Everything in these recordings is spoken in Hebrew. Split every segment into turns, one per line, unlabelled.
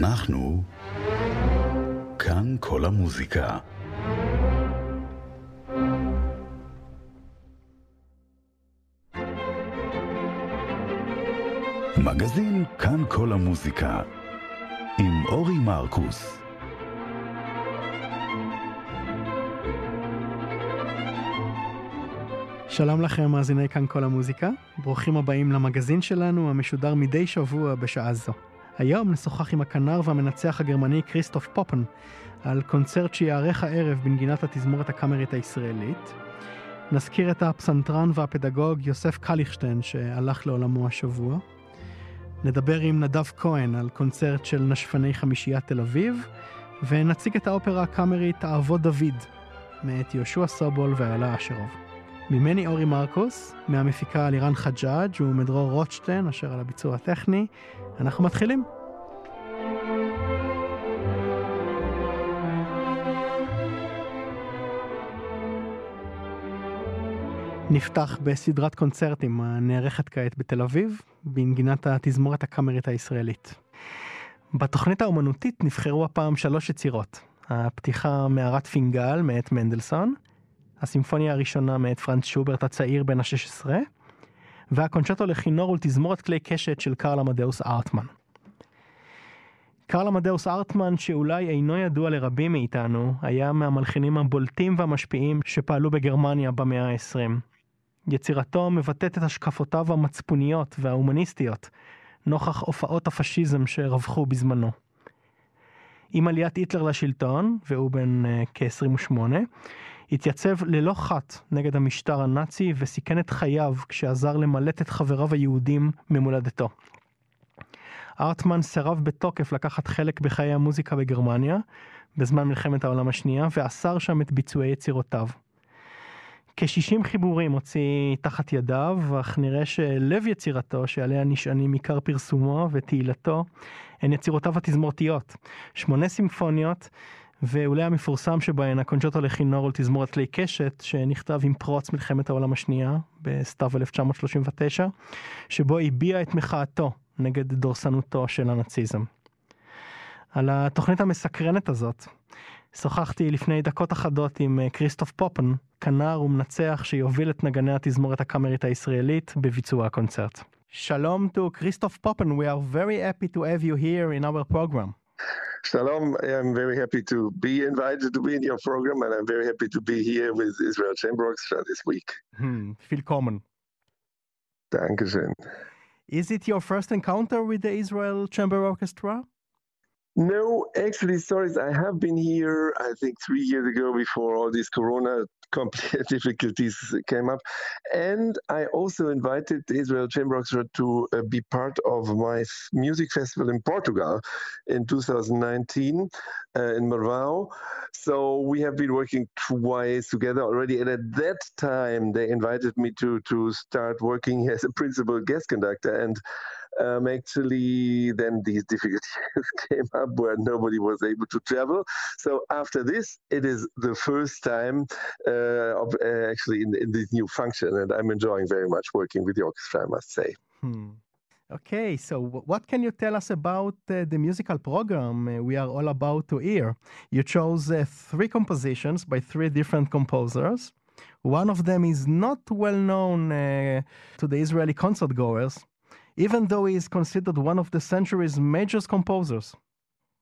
אנחנו כאן כל המוזיקה. מגזין כאן כל המוזיקה עם אורי מרקוס.
שלום לכם מאזיני כאן כל המוזיקה, ברוכים הבאים למגזין שלנו המשודר מדי שבוע בשעה זו. היום נשוחח עם הכנר והמנצח הגרמני כריסטוף פופן על קונצרט שיארך הערב בנגינת התזמורת הקאמרית הישראלית. נזכיר את הפסנתרן והפדגוג יוסף קליכשטיין שהלך לעולמו השבוע. נדבר עם נדב כהן על קונצרט של נשפני חמישיית תל אביב, ונציג את האופרה הקאמרית האבות דוד, מאת יהושע סובול ואיילה אשרוב. ממני אורי מרקוס, מהמפיקה לירן חג'אג' ומדרור רוטשטיין אשר על הביצוע הטכני. אנחנו מתחילים. נפתח בסדרת קונצרטים הנערכת כעת בתל אביב, בנגינת התזמורת הקאמרית הישראלית. בתוכנית האומנותית נבחרו הפעם שלוש יצירות. הפתיחה מערת פינגל מאת מנדלסון, הסימפוניה הראשונה מאת פרנץ שוברט הצעיר בן ה-16, והקונצ'טו לכינור ולתזמורת כלי קשת של קרל עמדאוס ארטמן. קרל עמדאוס ארטמן, שאולי אינו ידוע לרבים מאיתנו, היה מהמלחינים הבולטים והמשפיעים שפעלו בגרמניה במאה ה-20. יצירתו מבטאת את השקפותיו המצפוניות וההומניסטיות, נוכח הופעות הפשיזם שרווחו בזמנו. עם עליית היטלר לשלטון, והוא בן uh, כ-28, התייצב ללא חת נגד המשטר הנאצי וסיכן את חייו כשעזר למלט את חבריו היהודים ממולדתו. ארטמן סירב בתוקף לקחת חלק בחיי המוזיקה בגרמניה בזמן מלחמת העולם השנייה ואסר שם את ביצועי יצירותיו. כ-60 חיבורים הוציא תחת ידיו, אך נראה שלב יצירתו, שעליה נשענים עיקר פרסומו ותהילתו, הן יצירותיו התזמורתיות. שמונה סימפוניות, ואולי המפורסם שבהן הקונצ'טו לכינור ולתזמורת כלי קשת, שנכתב עם פרוץ מלחמת העולם השנייה, בסתיו 1939, שבו הביע את מחאתו נגד דורסנותו של הנאציזם. על התוכנית המסקרנת הזאת, שוחחתי לפני דקות אחדות עם כריסטוף פופן, כנר ומנצח שיוביל את נגני התזמורת הקאמרית הישראלית בביצוע הקונצרט. שלום to Christoph Poppen, we are very happy to have you here in our program.
Shalom, I'm very happy to be invited to be in your program and I'm very happy to be here with Israel Chamber Orchestra this week.
Hmm, willkommen.
Dankeschön.
Is it your first encounter with the Israel Chamber Orchestra?
No, actually, stories. I have been here, I think, three years ago before all these Corona difficulties came up. And I also invited Israel Chamber Orchestra to uh, be part of my music festival in Portugal in 2019 uh, in Marvao. So we have been working twice together already. And at that time, they invited me to, to start working as a principal guest conductor. And um, actually then these difficulties came up where nobody was able to travel. So after this, it is the first time uh, of, uh, actually in, in, this new function, and I'm enjoying very much working with the orchestra, I must say.
Hmm. Okay, so what can you tell us about uh, the musical program uh, we are all about to hear? You chose uh, three compositions by three different composers. One of them is not well known uh, to the Israeli concert goers, even though he is considered one of the century's major composers.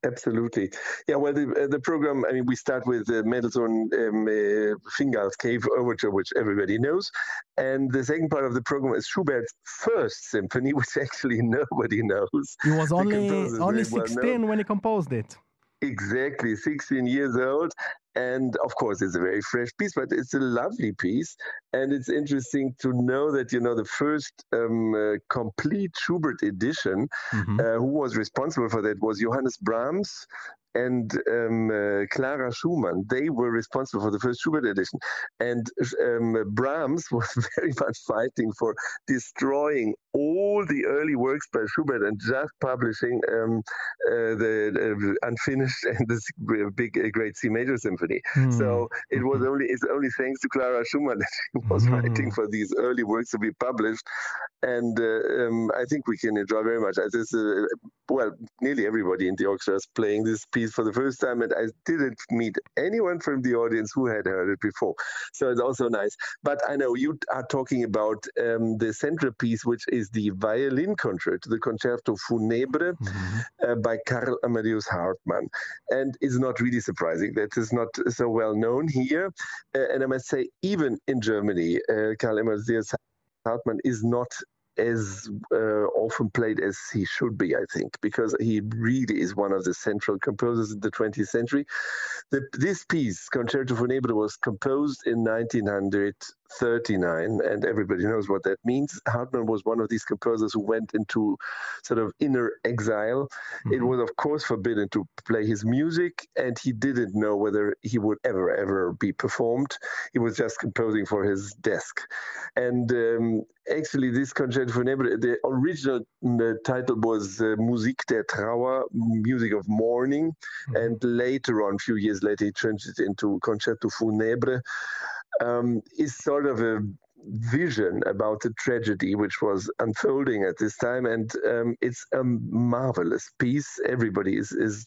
Absolutely. Yeah, well, the, uh, the program, I mean, we start with the Mendelssohn um, uh, Fingal's Cave Overture, which everybody knows. And the second part of the program is Schubert's first symphony, which actually nobody knows.
He was only, only 16 well when he composed it.
Exactly, 16 years old. And of course, it's a very fresh piece, but it's a lovely piece. And it's interesting to know that, you know, the first um, uh, complete Schubert edition, mm-hmm. uh, who was responsible for that was Johannes Brahms. and um, uh, Clara Schumann, they were responsible for the first Schubert edition. And um, Brahms was very much fighting for destroying all the early works by Schubert and just publishing um, uh, the uh, unfinished and this big, uh, great C major symphony. Mm. So it was only it's only thanks to Clara Schumann that she was mm. fighting for these early works to be published. And uh, um, I think we can enjoy very much. This, uh, well, nearly everybody in the orchestra is playing this piece for the first time, and I didn't meet anyone from the audience who had heard it before. So it's also nice. But I know you are talking about um, the centerpiece, which is the violin concerto, the Concerto Funebre mm-hmm. uh, by Karl Amadeus Hartmann. And it's not really surprising that it's not so well known here. Uh, and I must say, even in Germany, uh, Karl Amadeus Hartmann is not as uh, often played as he should be, I think, because he really is one of the central composers in the 20th century. The, this piece, Concerto Funebre, was composed in 1900 39, and everybody knows what that means. Hartmann was one of these composers who went into sort of inner exile. Mm-hmm. It was, of course, forbidden to play his music, and he didn't know whether he would ever, ever be performed. He was just composing for his desk. And um, actually, this Concerto Funebre, the original the title was uh, Musik der Trauer, Music of Mourning, mm-hmm. and later on, a few years later, he changed it into Concerto Funebre um, is sort of a vision about the tragedy which was unfolding at this time, and um, it's a marvelous piece. Everybody is is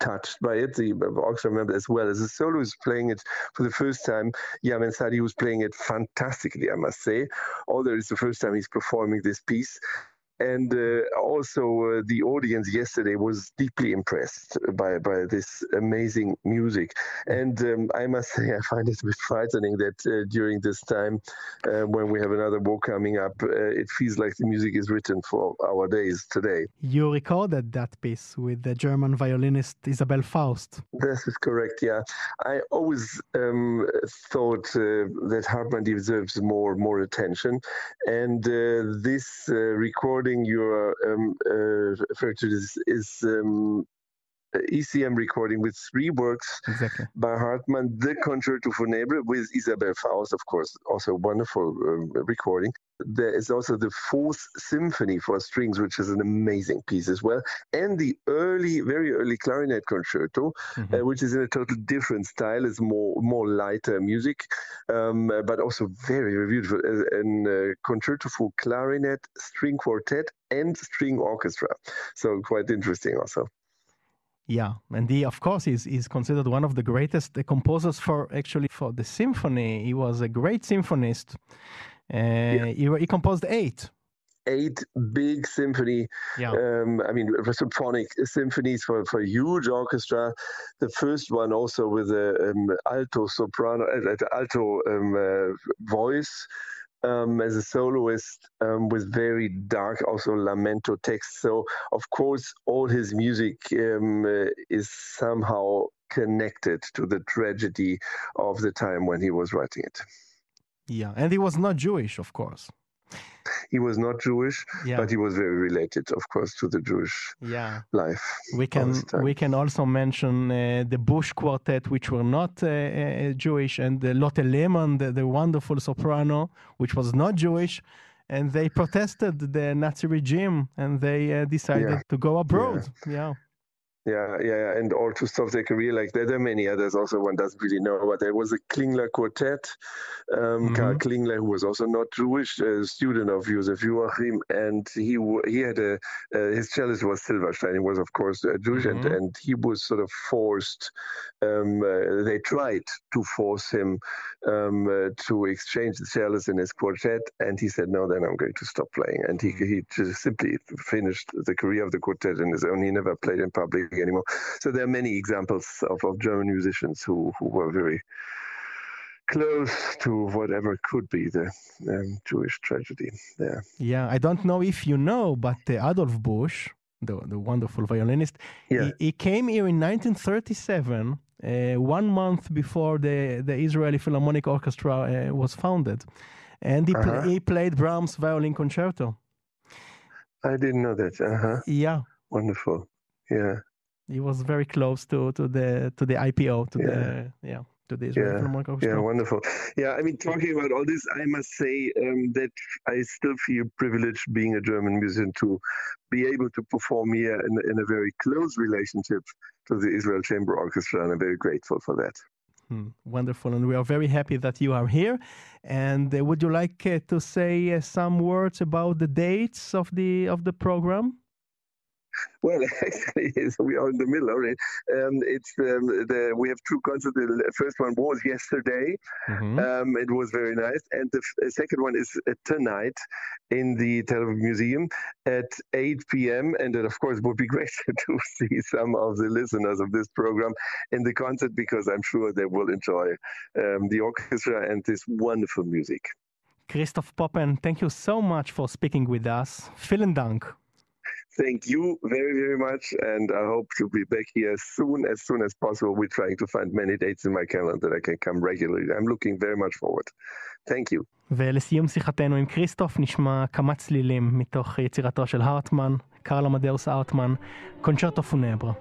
touched by it. The orchestra member as well as the solo is playing it for the first time. Yamen Sadi was playing it fantastically, I must say. Although it's the first time he's performing this piece and uh, also uh, the audience yesterday was deeply impressed by by this amazing music. And um, i must say i find it a bit frightening that uh, during this time uh, when we have another war coming up uh, it feels like the music is written for our days today.
You recorded that piece with the german violinist isabel faust.
This is correct yeah. I always um, thought uh, that hartmann deserves more more attention. And this recording during your um, uh, fertility is um, ECM recording with three works exactly. by Hartmann, the Concerto for Funebre with Isabel Faust, of course, also wonderful um, recording. There is also the Fourth Symphony for strings, which is an amazing piece as well, and the early, very early clarinet concerto, mm-hmm. uh, which is in a total different style. It's more more lighter music, um, but also very, very beautiful. And uh, concerto for clarinet, string quartet, and string orchestra. So quite interesting also.
Yeah, and he, of course, is is considered one of the greatest composers for actually for the symphony. He was a great symphonist. Uh, yeah. he, he composed eight
eight big symphony. Yeah. Um, I mean, symphonic symphonies for, for huge orchestra. The first one also with a um, alto soprano, uh, alto um, uh, voice um, as a soloist um, with very dark, also lamento texts. So, of course, all his music um, uh, is somehow connected to the tragedy of the time when he was writing it.
Yeah, and he was not Jewish, of course.
He was not Jewish, yeah. but he was very related, of course, to the Jewish
yeah.
life.
We can we can also mention uh, the Bush Quartet, which were not uh, uh, Jewish, and Lotte Lehmann, the, the wonderful soprano, which was not Jewish and they protested the Nazi regime and they uh, decided yeah. to go abroad. Yeah. Yeah.
Yeah, and or to stop their career. Like there, there are many others. Also, one doesn't really know. But there was a Klingler quartet, um, mm-hmm. Karl Klingler, who was also not Jewish, a student of Josef Joachim, and he he had a uh, his cellist was Silberstein. He was of course uh, Jewish, mm-hmm. and and he was sort of forced. Um, uh, they tried to force him um, uh, to exchange the cellist in his quartet, and he said, "No, then I'm going to stop playing." And he he just simply finished the career of the quartet in his own. He never played in public anymore. So there are many examples of, of German musicians who, who were very close to whatever could be the um, Jewish tragedy there.
Yeah, I don't know if you know, but uh, Adolf Busch, the, the wonderful violinist, yeah. he, he came here in 1937, uh, one month before the, the Israeli Philharmonic Orchestra uh, was founded. And he, uh-huh. pl- he played Brahms' violin concerto.
I didn't know that. Uh-huh.
Yeah.
Wonderful. Yeah.
He was very close to to the to the IPO to
Yeah.
the yeah to the Israeli
Yeah, Yeah, wonderful. Yeah, I mean, talking about all this, I must say um, that I still feel privileged being a German musician to be able to perform here in, in a very close relationship to the Israel Chamber Orchestra, and I'm very grateful for that.
Hmm, wonderful, and we are very happy that you are here. And uh, would you like uh, to say uh, some words about the dates of the of the program?
Well, actually, so we are in the middle already. Um, it's um, the we have two concerts. The first one was yesterday.
Mhm.
Um, it was very nice, and the f- second one is uh, tonight in the Tel Aviv Museum at 8 p.m. And it, of course, would be great to see some of the listeners of this program in the concert because I'm sure they will enjoy um, the orchestra and this wonderful music.
Christoph Poppen, thank you so much for speaking with us. Vielen Dank
Thank you very, very much, and I hope to be back here soon, as soon as possible. We're trying to find many dates in my calendar that I can come regularly. I'm looking very much forward. Thank you.
ולסיום שיחתנו עם כריסטוף נשמע כמה צלילים מתוך יצירתו של הרטמן, קרל עמדאוס הרטמן, קונצ'רטו פונברה.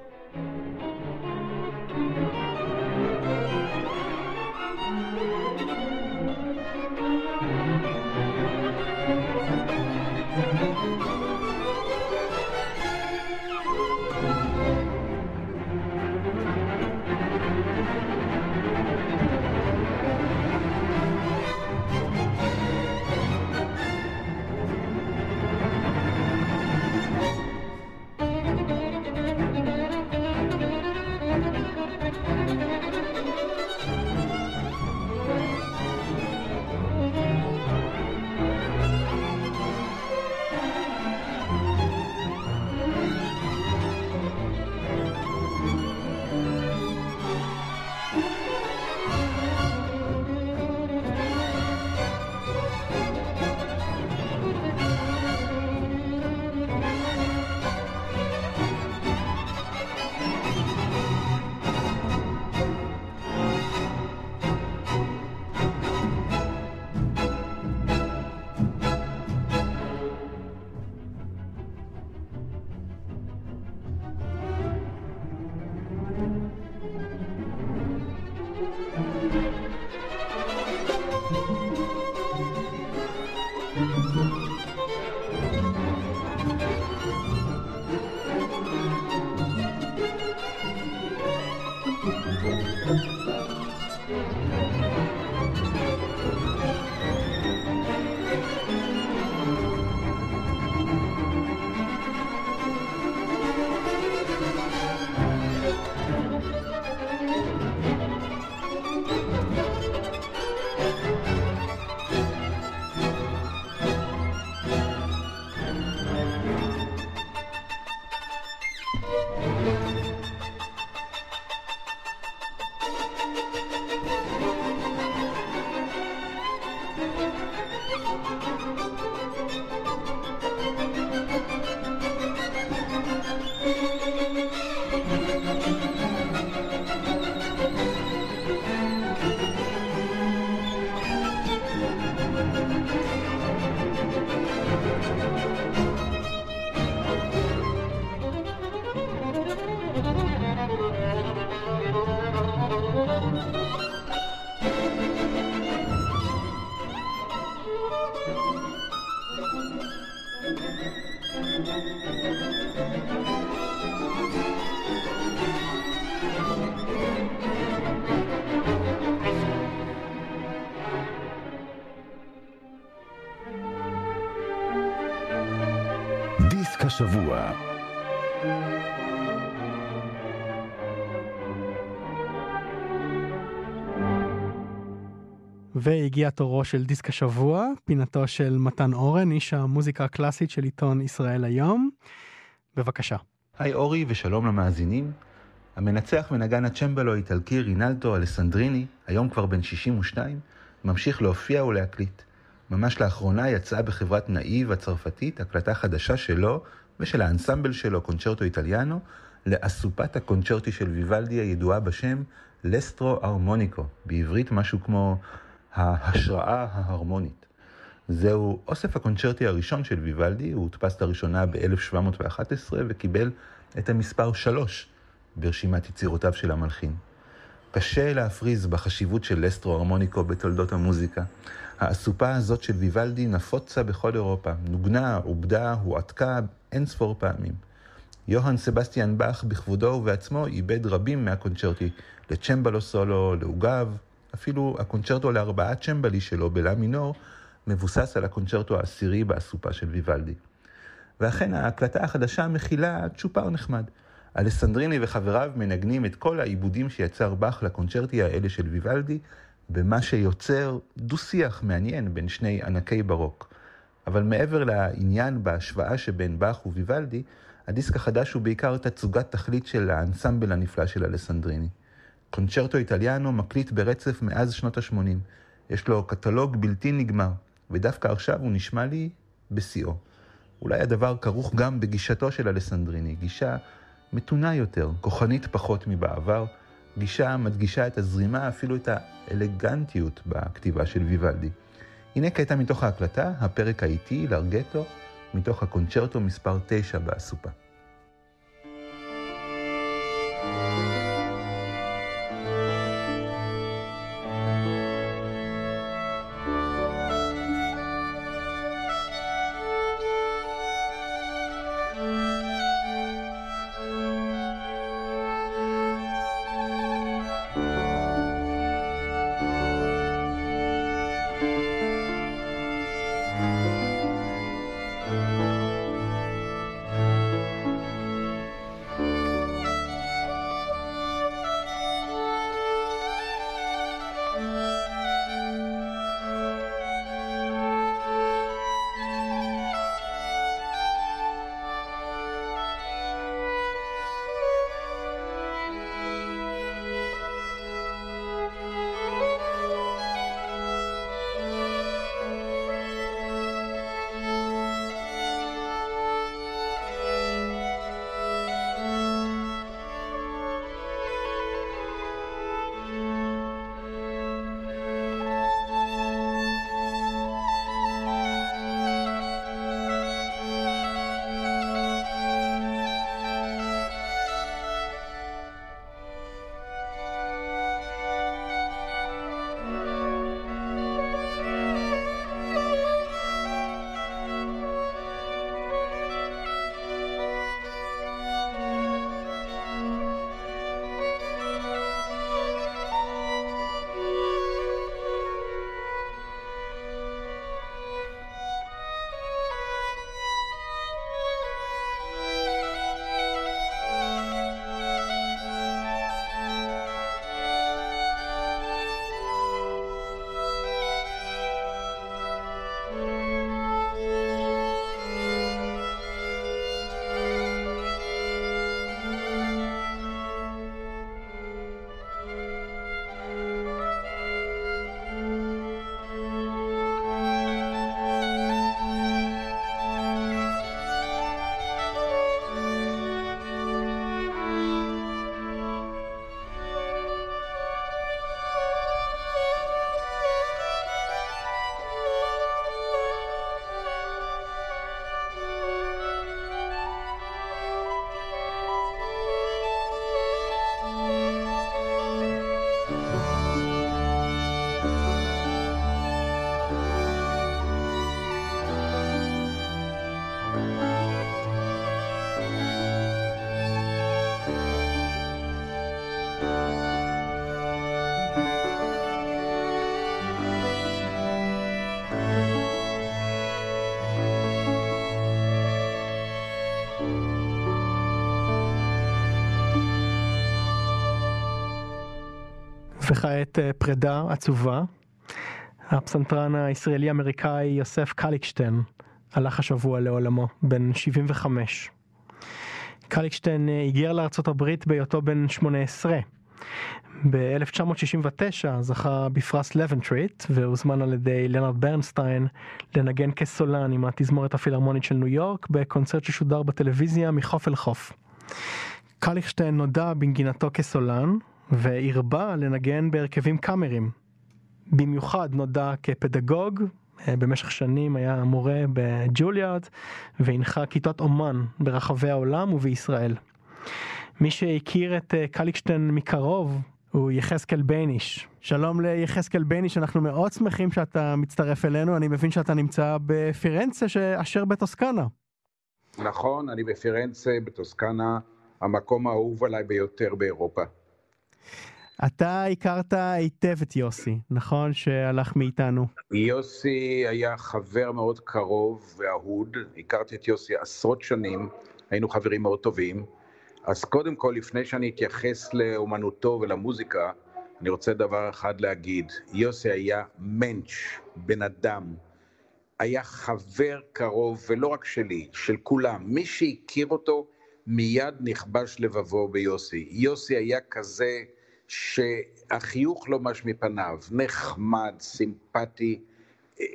והגיע תורו של דיסק השבוע, פינתו של מתן אורן, איש המוזיקה הקלאסית של עיתון ישראל היום. בבקשה.
היי אורי ושלום למאזינים. המנצח ונגן הצ'מבלו האיטלקי רינלדו אלסנדריני, היום כבר בן 62, ממשיך להופיע ולהקליט. ממש לאחרונה יצאה בחברת נאיב הצרפתית הקלטה חדשה שלו ושל האנסמבל שלו, קונצ'רטו איטליאנו, לאסופת הקונצ'רטי של ויוולדי הידועה בשם לסטרו הרמוניקו, בעברית משהו כמו ההשראה ההרמונית. זהו אוסף הקונצ'רטי הראשון של ויוולדי, הוא הודפס לראשונה ב-1711 וקיבל את המספר 3 ברשימת יצירותיו של המלחין. קשה להפריז בחשיבות של לסטרו הרמוניקו בתולדות המוזיקה. האסופה הזאת של ויוולדי נפוצה בכל אירופה, נוגנה, עובדה, הועתקה אין ספור פעמים. יוהאן סבסטיאן באך בכבודו ובעצמו איבד רבים מהקונצ'רטי לצ'מבלו סולו, לעוגב, אפילו הקונצ'רטו לארבעה צ'מבלי שלו בלה מינור מבוסס על הקונצ'רטו העשירי באסופה של ויוולדי. ואכן ההקלטה החדשה מכילה צ'ופר נחמד. אלסנדריני וחבריו מנגנים את כל העיבודים שיצר באך לקונצ'רטי האלה של ויוולדי, במה שיוצר דו-שיח מעניין בין שני ענקי ברוק. אבל מעבר לעניין בהשוואה שבין באך וויוולדי, הדיסק החדש הוא בעיקר תצוגת תכלית של האנסמבל הנפלא של אלסנדריני. קונצ'רטו איטליאנו מקליט ברצף מאז שנות ה-80. יש לו קטלוג בלתי נגמר, ודווקא עכשיו הוא נשמע לי בשיאו. אולי הדבר כרוך גם בגישתו של אלסנדריני, גישה מתונה יותר, כוחנית פחות מבעבר, גישה מדגישה את הזרימה, אפילו את האלגנטיות בכתיבה של ויוולדי. הנה קטע מתוך ההקלטה, הפרק האיטי, לארגטו, מתוך הקונצ'רטו מספר 9 באסופה.
וכעת אה, פרידה עצובה. הפסנתרן הישראלי-אמריקאי יוסף קליכשטיין הלך השבוע לעולמו, בן 75. קליכשטיין אה, הגיע לארה"ב בהיותו בן 18. ב-1969 זכה בפרס לבנטריט והוזמן על ידי לנארד ברנסטיין לנגן כסולן עם התזמורת הפילהרמונית של ניו יורק בקונצרט ששודר בטלוויזיה מחוף אל חוף. קליכשטיין נודע בנגינתו כסולן והרבה לנגן בהרכבים קאמריים. במיוחד נודע כפדגוג, אה, במשך שנים היה מורה בג'וליארד והנחה כיתות אומן ברחבי העולם ובישראל. מי שהכיר את אה, קליכשטיין מקרוב הוא יחזקאל בייניש. שלום ליחזקאל בייניש, אנחנו מאוד שמחים שאתה מצטרף אלינו, אני מבין שאתה נמצא בפירנצה אשר בטוסקנה.
נכון, אני בפירנצה, בטוסקנה, המקום האהוב עליי ביותר באירופה.
אתה הכרת היטב את יוסי, נכון? שהלך מאיתנו.
יוסי היה חבר מאוד קרוב ואהוד, הכרתי את יוסי עשרות שנים, היינו חברים מאוד טובים. אז קודם כל, לפני שאני אתייחס לאומנותו ולמוזיקה, אני רוצה דבר אחד להגיד. יוסי היה מענץ', בן אדם. היה חבר קרוב, ולא רק שלי, של כולם. מי שהכיר אותו, מיד נכבש לבבו ביוסי. יוסי היה כזה שהחיוך לא מש מפניו, נחמד, סימפטי.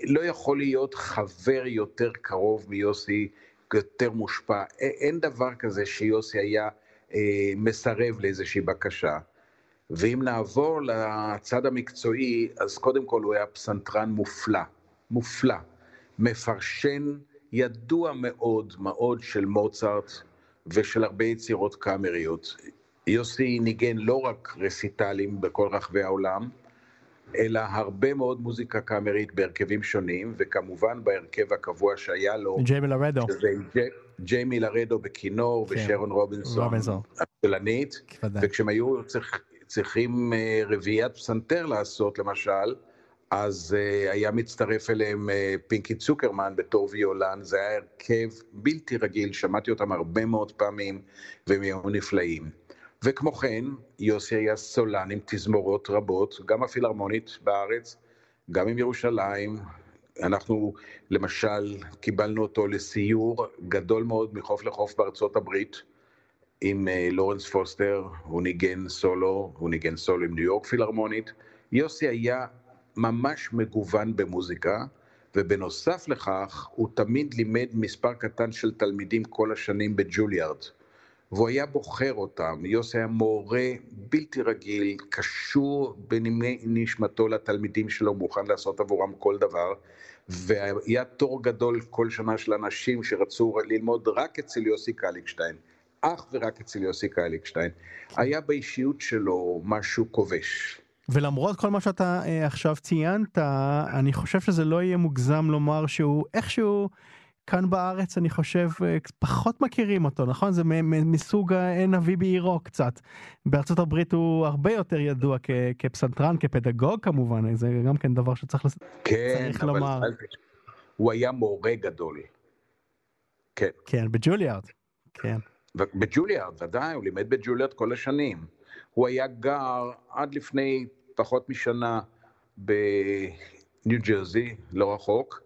לא יכול להיות חבר יותר קרוב מיוסי יותר מושפע. אין דבר כזה שיוסי היה אה, מסרב לאיזושהי בקשה. ואם נעבור לצד המקצועי, אז קודם כל הוא היה פסנתרן מופלא, מופלא. מפרשן ידוע מאוד מאוד של מוצרט ושל הרבה יצירות קאמריות. יוסי ניגן לא רק רסיטלים בכל רחבי העולם, אלא הרבה מאוד מוזיקה קאמרית בהרכבים שונים, וכמובן בהרכב הקבוע שהיה לו,
ג'יימי לרדו,
ג'יימי לרדו בכינור, כן. ושרון רובינסון, הצלנית, וכשהם היו צריך, צריכים אה, רביעיית פסנתר לעשות, למשל, אז uh, היה מצטרף אליהם uh, פינקי צוקרמן בתור ויולן, זה היה הרכב בלתי רגיל, שמעתי אותם הרבה מאוד פעמים, והם היו נפלאים. וכמו כן, יוסי היה סולן עם תזמורות רבות, גם הפילהרמונית בארץ, גם עם ירושלים. אנחנו למשל קיבלנו אותו לסיור גדול מאוד מחוף לחוף בארצות הברית עם uh, לורנס פוסטר, הוא ניגן סולו, הוא ניגן סולו עם ניו יורק פילהרמונית. יוסי היה ממש מגוון במוזיקה, ובנוסף לכך, הוא תמיד לימד מספר קטן של תלמידים כל השנים בג'וליארד. והוא היה בוחר אותם. יוסי היה מורה בלתי רגיל, קשור בנימי נשמתו לתלמידים שלו, מוכן לעשות עבורם כל דבר. והיה תור גדול כל שנה של אנשים שרצו ללמוד רק אצל יוסי קליכשטיין, אך ורק אצל יוסי קליקשטיין. היה באישיות שלו משהו כובש.
ולמרות כל מה שאתה אה, עכשיו ציינת, אני חושב שזה לא יהיה מוגזם לומר שהוא איכשהו כאן בארץ אני חושב אה, פחות מכירים אותו נכון זה מסוג האין אבי בעירו קצת. בארצות הברית הוא הרבה יותר ידוע כ, כפסנתרן כפדגוג כמובן זה גם כן דבר שצריך
כן, אבל לומר. הוא היה מורה גדול.
כן. כן בג'וליארד. כן.
בג'וליארד ודאי הוא לימד בג'וליארד כל השנים. הוא היה גר עד לפני פחות משנה בניו ג'רזי, לא רחוק,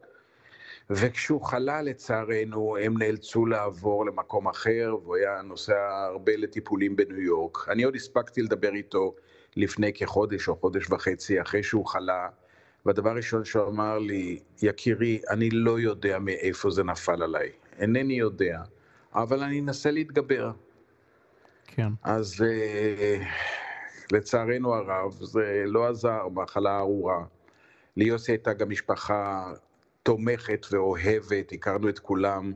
וכשהוא חלה לצערנו הם נאלצו לעבור למקום אחר והוא היה נוסע הרבה לטיפולים בניו יורק. אני עוד הספקתי לדבר איתו לפני כחודש או חודש וחצי אחרי שהוא חלה והדבר הראשון שהוא אמר לי, יקירי, אני לא יודע מאיפה זה נפל עליי, אינני יודע, אבל אני אנסה להתגבר.
כן.
אז uh, לצערנו הרב, זה לא עזר, מחלה ארורה. ליוסי הייתה גם משפחה תומכת ואוהבת, הכרנו את כולם.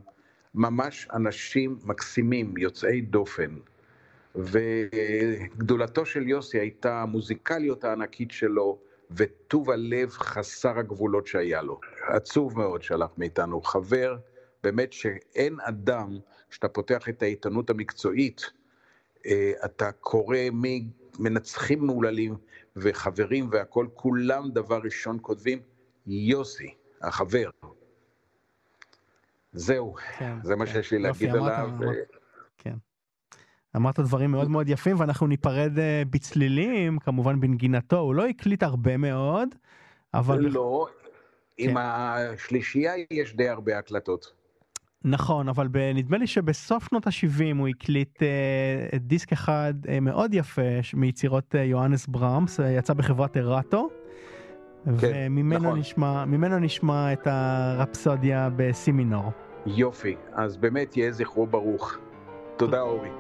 ממש אנשים מקסימים, יוצאי דופן. וגדולתו של יוסי הייתה המוזיקליות הענקית שלו וטוב הלב חסר הגבולות שהיה לו. עצוב מאוד שהלך מאיתנו. חבר, באמת שאין אדם שאתה פותח את העיתונות המקצועית, אה, אתה קורא מנצחים מהוללים וחברים והכול, כולם דבר ראשון כותבים יוסי, החבר. זהו, כן, זה מה כן. שיש לי להגיד אמרת, עליו. אמרת,
כן. אמרת דברים מאוד מאוד יפים ואנחנו ניפרד אה, בצלילים, כמובן בנגינתו, הוא לא הקליט הרבה מאוד, אבל...
לא, כן. עם השלישייה יש די הרבה הקלטות.
נכון אבל נדמה לי שבסוף שנות ה-70 הוא הקליט uh, דיסק אחד uh, מאוד יפה מיצירות uh, יוהנס ברמס uh, יצא בחברת ארטו. כן, וממנו נכון. נשמע נשמע את הרפסודיה בסי מינור.
יופי אז באמת יהיה זכרו ברוך. תודה אורי.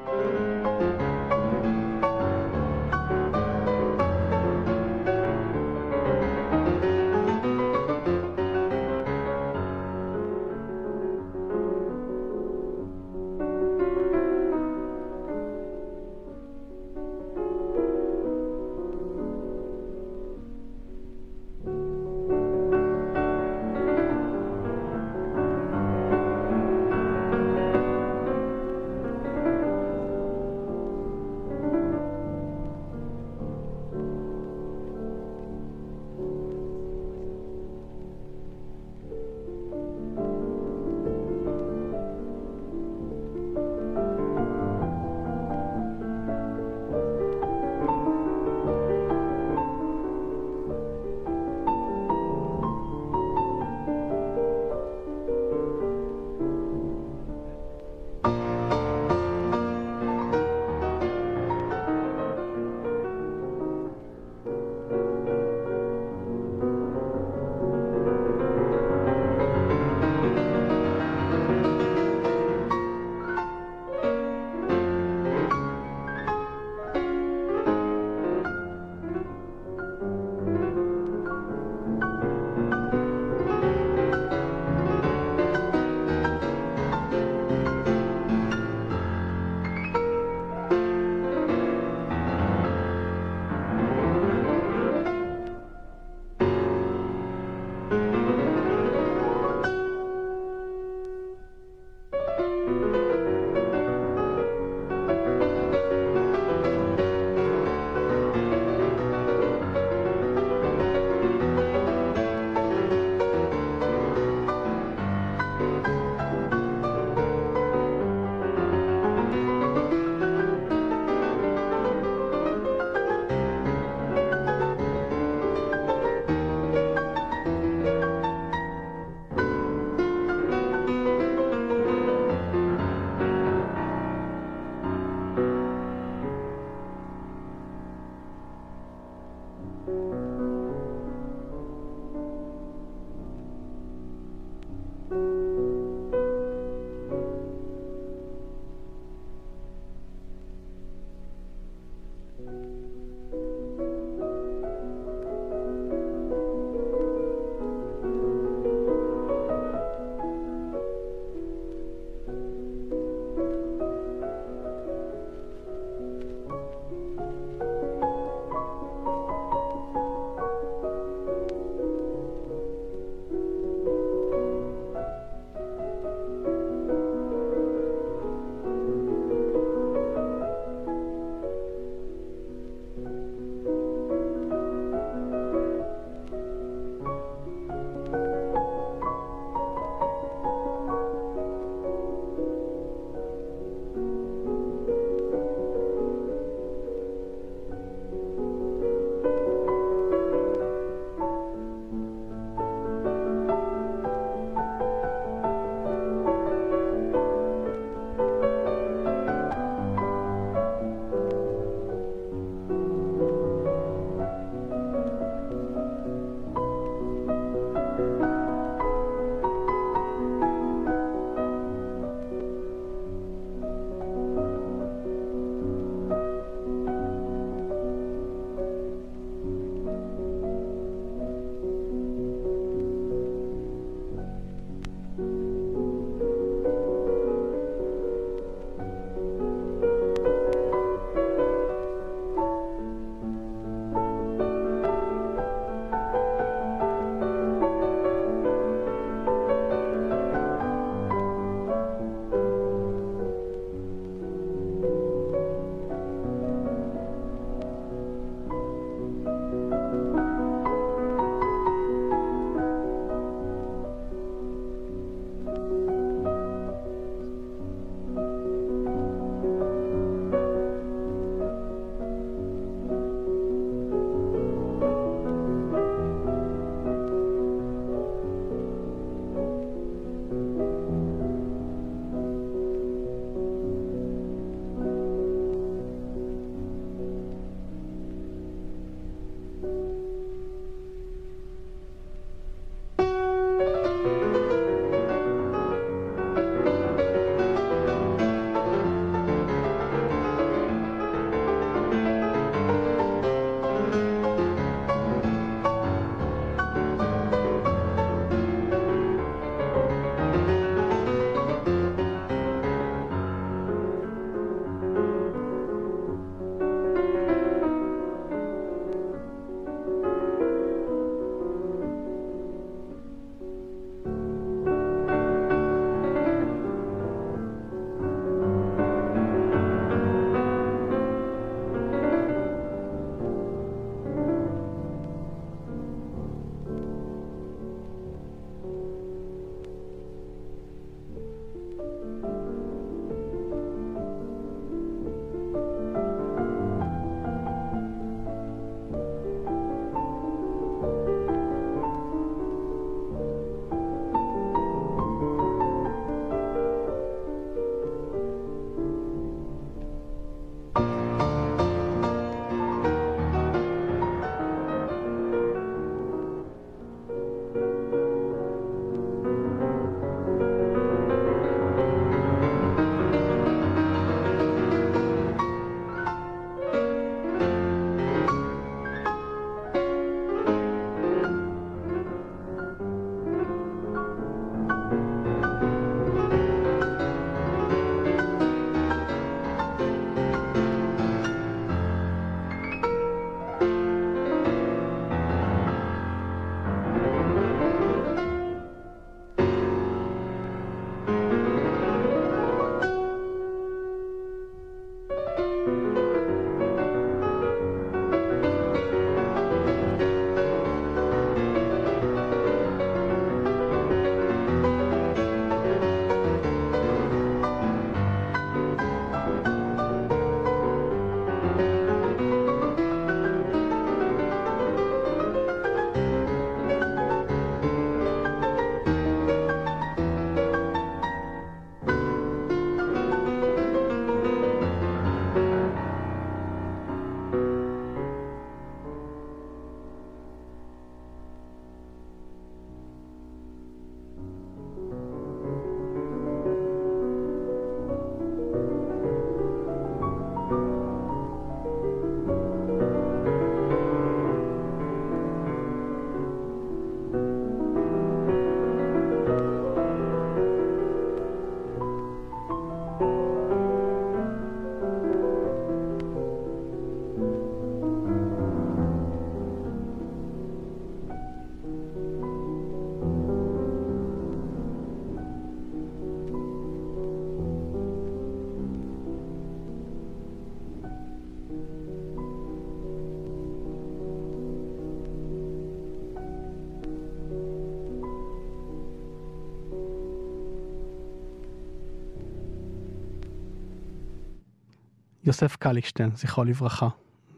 יוסף קליקשטיין, זכרו לברכה,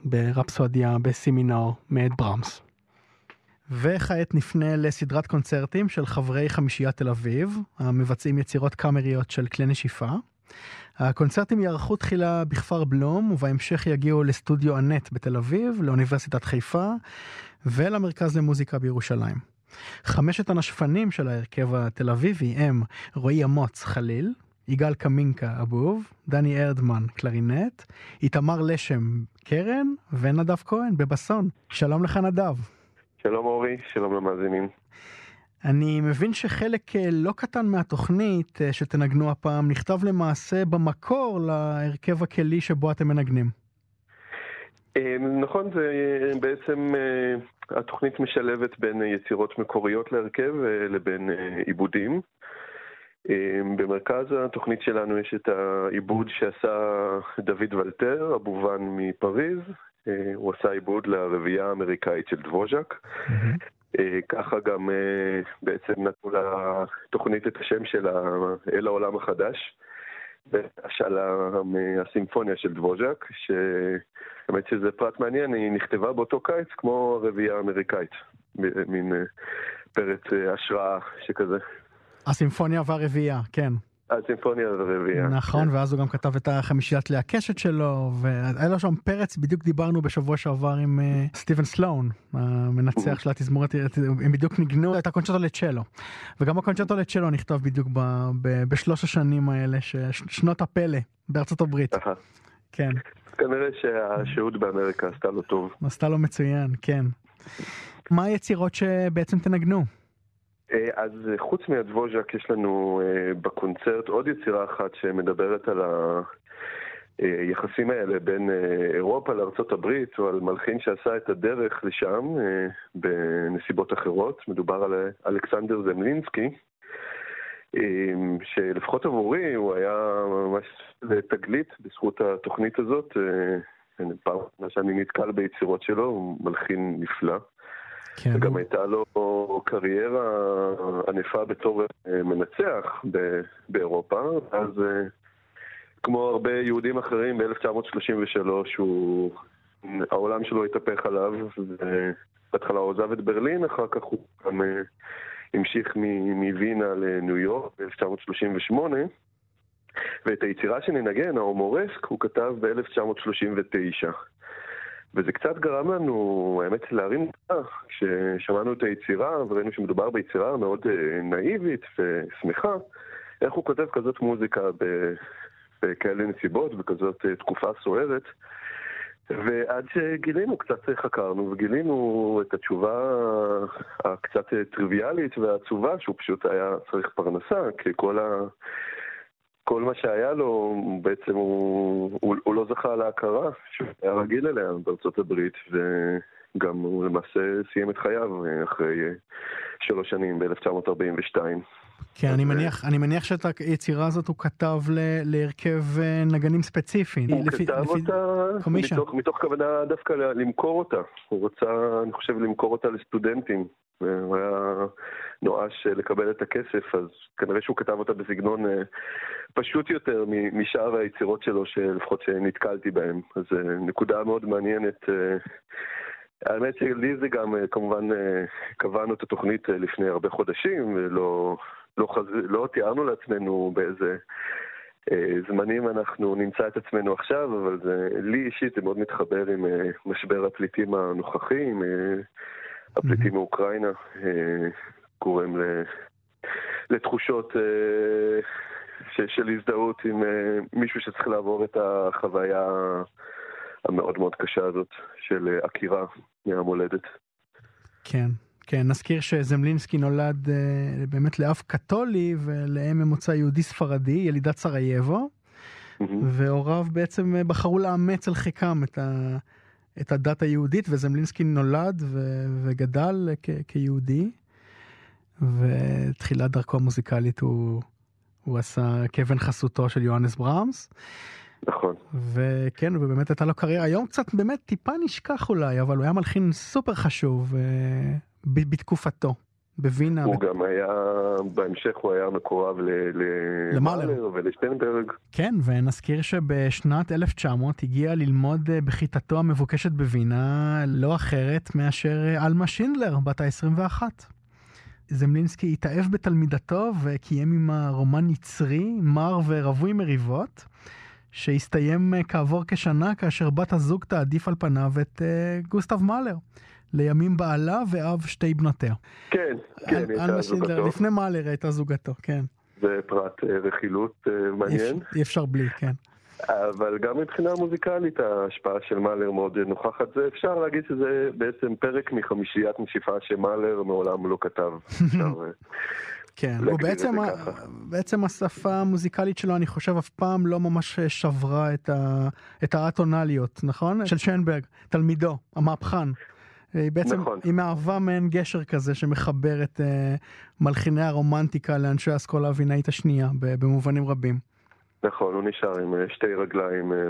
ברפסודיה בסימינור מאת ברמס. וכעת נפנה לסדרת קונצרטים של חברי חמישיית תל אביב, המבצעים יצירות קאמריות של כלי נשיפה. הקונצרטים יערכו תחילה בכפר בלום, ובהמשך יגיעו לסטודיו אנט בתל אביב, לאוניברסיטת חיפה ולמרכז למוזיקה בירושלים. חמשת הנשפנים של ההרכב התל אביבי הם רועי אמוץ חליל, יגאל קמינקה אבוב, דני ארדמן קלרינט, איתמר לשם קרן ונדב כהן בבסון. שלום לך נדב.
שלום אורי, שלום למאזינים.
אני מבין שחלק אה, לא קטן מהתוכנית אה, שתנגנו הפעם נכתב למעשה במקור להרכב הכלי שבו אתם מנגנים.
אה, נכון, זה בעצם, התוכנית משלבת בין יצירות מקוריות להרכב לבין עיבודים. במרכז התוכנית שלנו יש את העיבוד שעשה דוד ולטר, אבובן מפריז. הוא עשה עיבוד לרביעייה האמריקאית של דבוז'ק. Mm-hmm. אה, ככה גם אה, בעצם נתנו לתוכנית את השם שלה, אל העולם החדש, והשאלה מהסימפוניה של דבוז'ק, שהאמת שזה פרט מעניין, היא נכתבה באותו קיץ כמו הרביעייה האמריקאית, מין אה, פרץ השראה שכזה.
הסימפוניה והרביעייה, כן.
הסימפוניה הרביעייה.
נכון, כן. ואז הוא גם כתב את החמישיית הקשת שלו, והיה לו שם פרץ, בדיוק דיברנו בשבוע שעבר עם uh, סטיבן סלון, המנצח של התזמורת, הם בדיוק ניגנו את הקונצ'רטו לצ'לו. וגם הקונצ'רטו לצ'לו נכתב בדיוק ב, ב, בשלוש השנים האלה, שנות הפלא בארצות הברית. כן.
כנראה שהשהות באמריקה עשתה לו טוב.
עשתה לו מצוין, כן. מה היצירות שבעצם תנגנו?
אה, אז אה, חוץ מהדבוז'ק יש לנו אה, בקונצרט עוד יצירה אחת שמדברת על היחסים האלה בין אירופה לארצות הברית, או על מלחין שעשה את הדרך לשם בנסיבות אחרות. מדובר על אלכסנדר זמלינסקי, שלפחות עבורי הוא היה ממש תגלית בזכות התוכנית הזאת. פעם שאני נתקל ביצירות שלו, הוא מלחין נפלא. כן. וגם הייתה לו קריירה ענפה בתור אה, מנצח באירופה, אז אה, כמו הרבה יהודים אחרים ב-1933 הוא... העולם שלו התהפך עליו, ובהתחלה הוא עזב את ברלין, אחר כך הוא גם אה, המשיך מווינה לניו יורק ב-1938, ואת היצירה שננגן, ההומורסק, הוא כתב ב-1939. וזה קצת גרם לנו, האמת, להרים דעה כששמענו את היצירה וראינו שמדובר ביצירה מאוד אה, נאיבית ושמחה, איך הוא כותב כזאת מוזיקה בכאלה נסיבות, בכזאת אה, תקופה סוערת. ועד שגילינו, קצת חקרנו וגילינו את התשובה הקצת טריוויאלית והעצובה, שהוא פשוט היה צריך פרנסה, כי כל ה... כל מה שהיה לו, בעצם הוא, הוא, הוא לא זכה להכרה שהוא היה רגיל אליה בארצות הברית, וגם הוא למעשה סיים את חייו אחרי שלוש שנים, ב-1942.
כן, אני מניח, אני מניח שאת היצירה הזאת הוא כתב להרכב אה, נגנים ספציפי.
הוא לפי, כתב לפי אותה מתוך, מתוך כוונה דווקא למכור אותה. הוא רצה, אני חושב, למכור אותה לסטודנטים. הוא היה נואש לקבל את הכסף, אז כנראה שהוא כתב אותה בסגנון אה, פשוט יותר משאר היצירות שלו, שלפחות שנתקלתי בהם. אז אה, נקודה מאוד מעניינת. אה, האמת שלי זה גם, כמובן, קבענו את התוכנית לפני הרבה חודשים, ולא לא, חז... לא תיארנו לעצמנו באיזה זמנים אנחנו נמצא את עצמנו עכשיו, אבל זה, לי אישית זה מאוד מתחבר עם משבר הפליטים הנוכחי, עם הפליטים מאוקראינה, אה, גורם לתחושות אה, של הזדהות עם אה, מישהו שצריך לעבור את החוויה המאוד מאוד קשה הזאת של עקירה מהמולדת.
כן, כן, נזכיר שזמלינסקי נולד באמת לאב קתולי ולאם ממוצא יהודי ספרדי, ילידת סרייבו, והוריו בעצם בחרו לאמץ על חיקם את ה... את הדת היהודית, וזמלינסקי נולד ו- וגדל כ- כיהודי, ותחילת דרכו המוזיקלית הוא, הוא עשה כאבן חסותו של יוהנס ברמס.
נכון.
וכן, ובאמת הייתה לו קריירה, היום קצת באמת טיפה נשכח אולי, אבל הוא היה מלחין סופר חשוב uh, ב- בתקופתו. בווינה.
הוא גם היה, בהמשך הוא היה מקורב למאלר ולשטיינברג.
כן, ונזכיר שבשנת 1900 הגיע ללמוד אה, בכיתתו המבוקשת בווינה לא אחרת מאשר אה, עלמה שינדלר, בת ה-21. זמלינסקי התאהב בתלמידתו וקיים עמה רומן יצרי, מר ורווי מריבות, שהסתיים אה, כעבור כשנה כאשר בת הזוג תעדיף על פניו את גוסטב מאלר. לימים בעלה ואב שתי בנותיה.
כן, כן, הייתה זוגתו.
לפני מאלר הייתה זוגתו, כן.
זה פרט uh, רכילות uh, מעניין.
אי אפשר בלי, כן.
אבל גם מבחינה מוזיקלית ההשפעה של מאלר מאוד נוכחת. זה אפשר להגיד שזה בעצם פרק מחמישיית נשיפה שמאלר מעולם לא כתב.
כן, הוא בעצם, בעצם השפה המוזיקלית שלו, אני חושב, אף פעם לא ממש שברה את, ה, את האטונליות, נכון? של שיינברג, תלמידו, המהפכן. היא בעצם, נכון. היא מהווה מעין גשר כזה שמחבר את uh, מלחיני הרומנטיקה לאנשי האסכולה הווינאית השנייה, במובנים רבים.
נכון, הוא נשאר עם אה, שתי רגליים אה,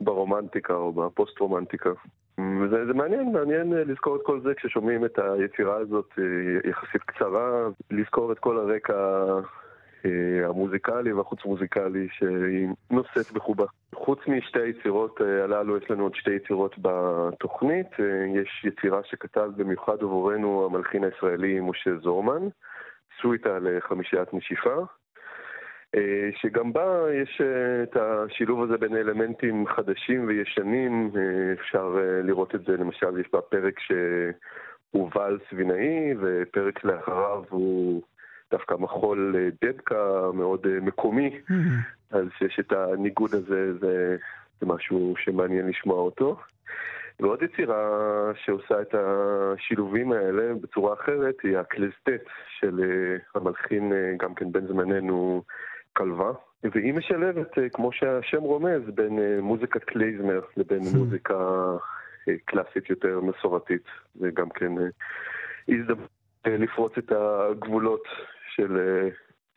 ברומנטיקה או בפוסט-רומנטיקה. וזה זה מעניין, מעניין אה, לזכור את כל זה כששומעים את היצירה הזאת יחסית קצרה, לזכור את כל הרקע המוזיקלי והחוץ מוזיקלי שהיא נושאת בחובה. חוץ משתי היצירות הללו יש לנו עוד שתי יצירות בתוכנית. יש יצירה שכתב במיוחד עבורנו המלחין הישראלי משה זורמן, סוויטה לחמישיית נשיפה. אה, שגם בה יש אה, את השילוב הזה בין אלמנטים חדשים וישנים, אה, אפשר לראות את זה, למשל יש בה פרק שהוא ואלס וינאי, ופרק לאחריו הוא דווקא מחול דבקה מאוד מקומי, mm-hmm. אז יש את הניגוד הזה, זה, זה משהו שמעניין לשמוע אותו. ועוד יצירה שעושה את השילובים האלה בצורה אחרת היא הקלסטט של המלחין, גם כן בן זמננו, כלבה, והיא משלבת, אה, כמו שהשם רומז, בין אה, מוזיקת קלייזמר לבין hmm. מוזיקה אה, קלאסית יותר מסורתית. זה גם כן הזדמנות לפרוץ את הגבולות של,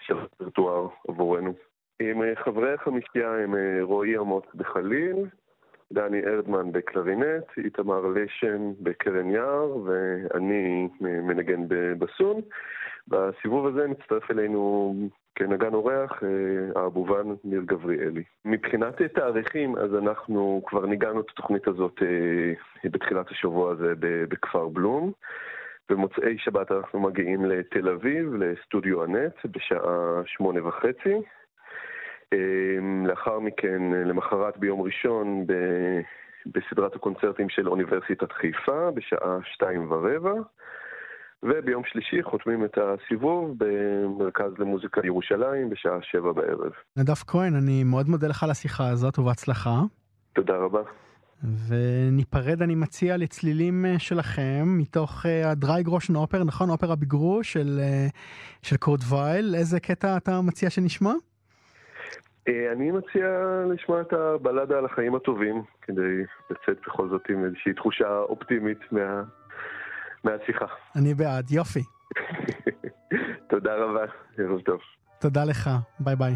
של הרטואר עבורנו. עם חברי החמישייה הם רועי עמוס בחליל, דני ארדמן בקלרינט, איתמר לשם בקרן יער ואני מנגן בבסון. בסיבוב הזה מצטרף אלינו כנגן אורח אה, האבובן ניר גבריאלי. מבחינת תאריכים, אז אנחנו כבר ניגענו את התוכנית הזאת אה, בתחילת השבוע הזה בכפר בלום. במוצאי שבת אנחנו מגיעים לתל אביב, לסטודיו הנט, בשעה שמונה וחצי. אה, לאחר מכן, למחרת ביום ראשון, בסדרת הקונצרטים של אוניברסיטת חיפה, בשעה שתיים ורבע. וביום שלישי חותמים את הסיבוב במרכז למוזיקה ירושלים בשעה שבע בערב.
נדב כהן, אני מאוד מודה לך על השיחה הזאת ובהצלחה.
תודה רבה.
וניפרד אני מציע לצלילים אה, שלכם מתוך אה, ה Dreigroschenoper, נכון? אופרה בגרוש של, אה, של קורט וייל. איזה קטע אתה מציע שנשמע?
אני מציע לשמוע את הבלדה על החיים הטובים, כדי לצאת בכל זאת עם איזושהי תחושה אופטימית מה... מהשיחה.
אני בעד, יופי.
תודה רבה, ערב טוב.
תודה לך, ביי ביי.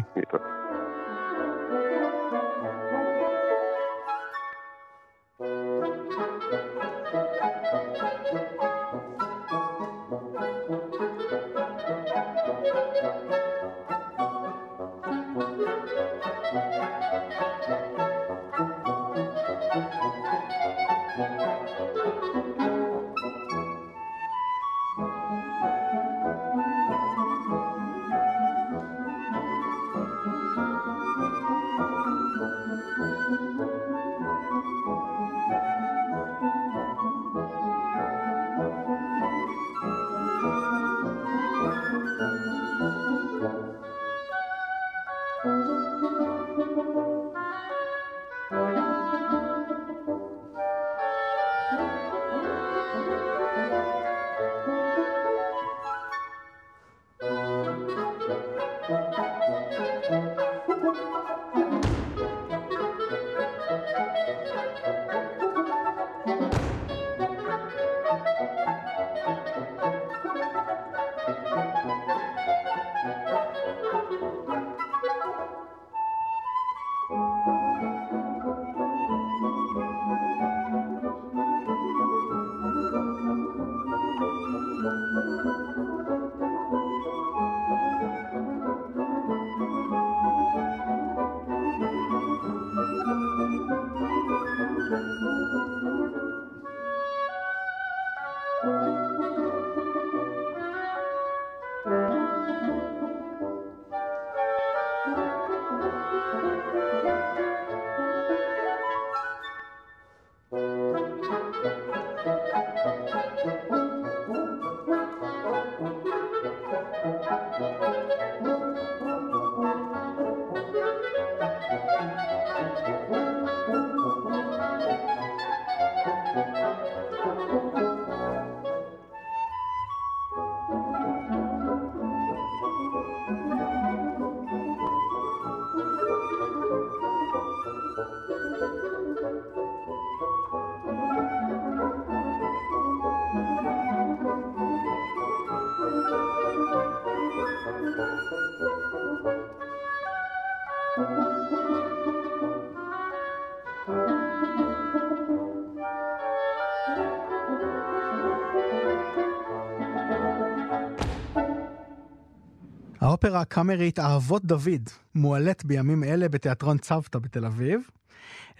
האופרה הקאמרית אהבות דוד מועלית בימים אלה בתיאטרון צוותא בתל אביב.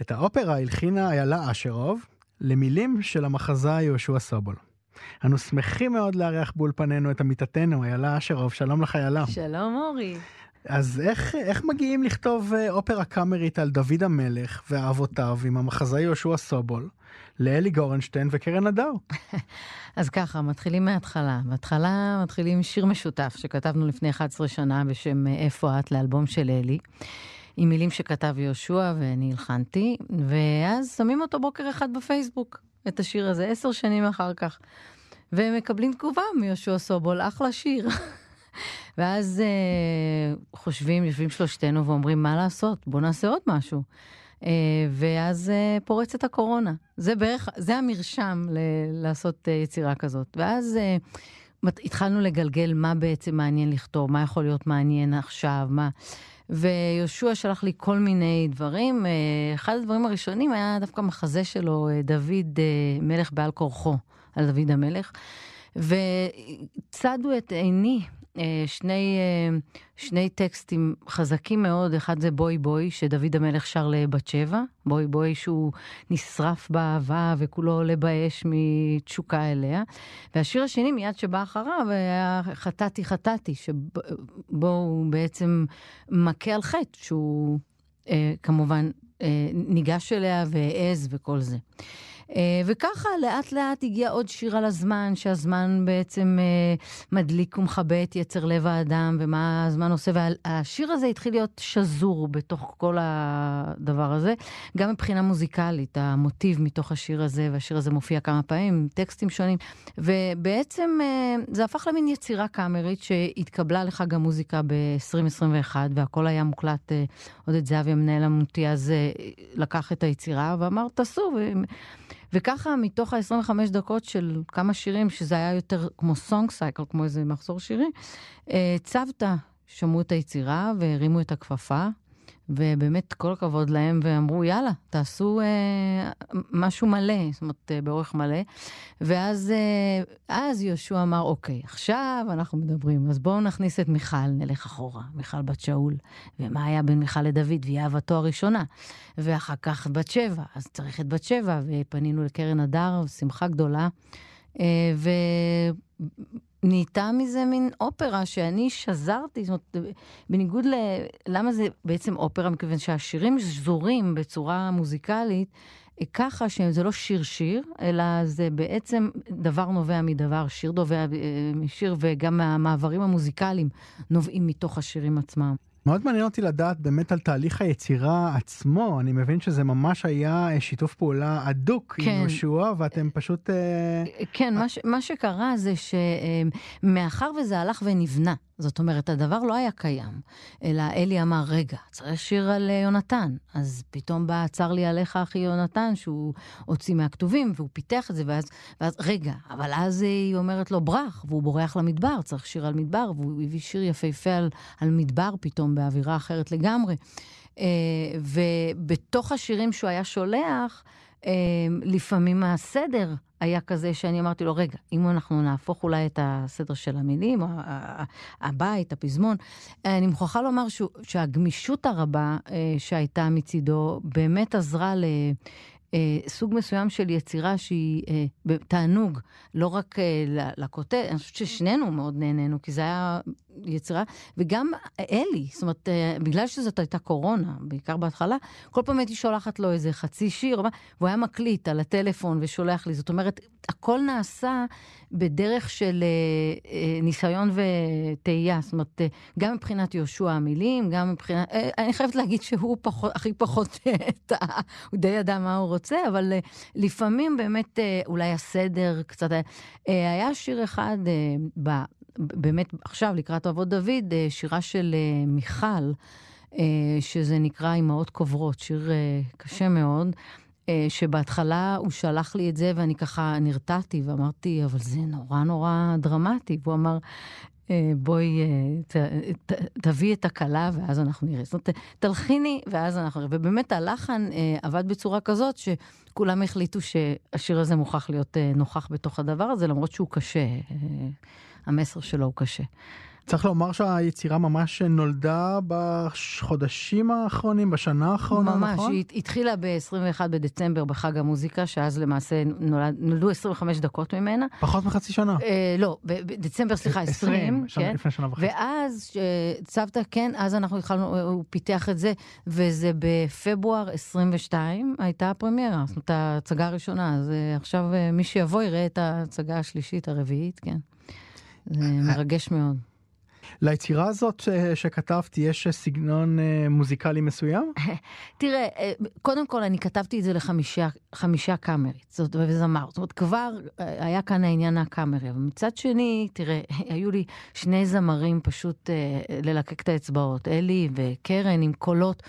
את האופרה הלחינה איילה אשרוב, למילים של המחזאי יהושע סובול. אנו שמחים מאוד לארח באולפנינו את עמיתתנו איילה אשרוב, שלום לך איילה.
שלום אורי.
אז איך, איך מגיעים לכתוב אה, אופרה קאמרית על דוד המלך ואבותיו עם המחזאי יהושע סובול לאלי גורנשטיין וקרן הדר?
אז ככה, מתחילים מההתחלה. בהתחלה מתחילים שיר משותף שכתבנו לפני 11 שנה בשם אה, איפה את לאלבום של אלי. עם מילים שכתב יהושע ואני הלחנתי, ואז שמים אותו בוקר אחד בפייסבוק, את השיר הזה, עשר שנים אחר כך. ומקבלים תגובה מיהושע סובול, אחלה שיר. ואז אה, חושבים, יושבים שלושתנו ואומרים, מה לעשות? בואו נעשה עוד משהו. אה, ואז אה, פורצת הקורונה. זה בערך, זה המרשם ל- לעשות אה, יצירה כזאת. ואז אה, התחלנו לגלגל מה בעצם מעניין לכתוב, מה יכול להיות מעניין עכשיו, מה... ויהושע שלח לי כל מיני דברים. אה, אחד הדברים הראשונים היה דווקא מחזה שלו, אה, דוד אה, מלך בעל כורחו, על דוד המלך. וצדו את עיני שני, אה, שני טקסטים חזקים מאוד, אחד זה בואי בואי, שדוד המלך שר לבת שבע, בואי בואי שהוא נשרף באהבה וכולו עולה באש מתשוקה אליה, והשיר השני מיד שבא אחריו היה חטאתי חטאתי, שבו הוא בעצם מכה על חטא, שהוא אה, כמובן אה, ניגש אליה והעז וכל זה. אה, וככה לאט לאט הגיע עוד שיר על הזמן, שהזמן בעצם אה, מדליק ומכבה את יצר לב האדם ומה הזמן עושה, והשיר הזה התחיל להיות שזור בתוך כל הדבר הזה, גם מבחינה מוזיקלית, המוטיב מתוך השיר הזה, והשיר הזה מופיע כמה פעמים, טקסטים שונים, ובעצם אה, זה הפך למין יצירה קאמרית שהתקבלה לחג המוזיקה ב-2021, והכל היה מוקלט, עודד זהבי, המנהל המותי אז לקח את היצירה ואמר, תעשו. וככה מתוך ה-25 דקות של כמה שירים, שזה היה יותר כמו סונג סייקל, כמו איזה מחזור שירי, אה, צוותא שמעו את היצירה והרימו את הכפפה. ובאמת כל הכבוד להם, ואמרו, יאללה, תעשו אה, משהו מלא, זאת אומרת, אה, באורך מלא. ואז אה, יהושע אמר, אוקיי, עכשיו אנחנו מדברים, אז בואו נכניס את מיכל, נלך אחורה, מיכל בת שאול. ומה היה בין מיכל לדוד? והיא אהבתו הראשונה. ואחר כך בת שבע, אז צריך את בת שבע, ופנינו לקרן הדר, שמחה גדולה. אה, ו... נהייתה מזה מין אופרה שאני שזרתי, זאת אומרת, בניגוד ל... למה זה בעצם אופרה? מכיוון שהשירים שזורים בצורה מוזיקלית, ככה שזה לא שיר שיר, אלא זה בעצם דבר נובע מדבר, שיר נובע אה, משיר, וגם המעברים המוזיקליים נובעים מתוך השירים עצמם.
מאוד מעניין אותי לדעת באמת על תהליך היצירה עצמו, אני מבין שזה ממש היה אה, שיתוף פעולה הדוק כן. עם יהושע, ואתם פשוט... אה,
כן, מה, ש, מה שקרה זה שמאחר וזה הלך ונבנה, זאת אומרת, הדבר לא היה קיים, אלא אלי אמר, רגע, צריך שיר על אה, יונתן. אז פתאום בא, צר לי עליך, אחי יונתן, שהוא הוציא מהכתובים, והוא פיתח את זה, ואז, ואז רגע, אבל אז היא אומרת לו, ברח, והוא בורח למדבר, צריך שיר על מדבר, והוא הביא שיר יפהפה על, על מדבר פתאום, באווירה אחרת לגמרי. אה, ובתוך השירים שהוא היה שולח, אה, לפעמים הסדר היה כזה שאני אמרתי לו, רגע, אם אנחנו נהפוך אולי את הסדר של המילים, הבית, הפזמון, אני מוכרחה לומר שהגמישות הרבה אה, שהייתה מצידו באמת עזרה. אה, סוג מסוים של יצירה שהיא אה, תענוג, לא רק אה, לכותב, אני חושבת ששנינו מאוד נהנינו, כי זה היה יצירה, וגם אלי, זאת אומרת, אה, בגלל שזאת הייתה קורונה, בעיקר בהתחלה, כל פעם הייתי שולחת לו איזה חצי שיר, והוא היה מקליט על הטלפון ושולח לי, זאת אומרת, הכל נעשה בדרך של אה, אה, ניסיון וטעייה, זאת אומרת, אה, גם מבחינת יהושע המילים, גם מבחינת, אני חייבת להגיד שהוא פחות, הכי פחות, אה, הוא די ידע מה הוא רוצה, אבל לפעמים באמת אולי הסדר קצת, היה שיר אחד ב... באמת עכשיו, לקראת אבות דוד, שירה של מיכל, שזה נקרא אמהות קוברות, שיר קשה מאוד. שבהתחלה הוא שלח לי את זה ואני ככה נרתעתי ואמרתי, אבל זה נורא נורא דרמטי. והוא אמר, בואי ת, ת, תביא את הכלה ואז אנחנו נראה. זאת אומרת, תלחיני ואז אנחנו נראה. ובאמת הלחן עבד בצורה כזאת שכולם החליטו שהשיר הזה מוכרח להיות נוכח בתוך הדבר הזה, למרות שהוא קשה. המסר שלו הוא קשה.
צריך לומר שהיצירה ממש נולדה בחודשים האחרונים, בשנה האחרונה,
ממש,
נכון? ממש,
היא התחילה ב-21 בדצמבר בחג המוזיקה, שאז למעשה נולד, נולדו 25 דקות ממנה.
פחות מחצי שנה.
אה, לא, בדצמבר, סליחה, 20, 20
שנה,
כן?
לפני שנה וחצי.
ואז, צוותא, כן, אז אנחנו התחלנו, הוא פיתח את זה, וזה בפברואר 22 הייתה הפרמיירה, זאת אומרת, ההצגה הראשונה, אז אה, עכשיו אה, מי שיבוא יראה את ההצגה השלישית, הרביעית, כן. זה מרגש מאוד.
ליצירה הזאת אה, שכתבתי יש אה, סגנון אה, מוזיקלי מסוים?
תראה, קודם כל אני כתבתי את זה לחמישה קאמרית, זאת וזמר. זאת אומרת, כבר היה כאן העניין הקאמרי. אבל מצד שני, תראה, היו לי שני זמרים פשוט ללקק את האצבעות, אלי וקרן עם קולות.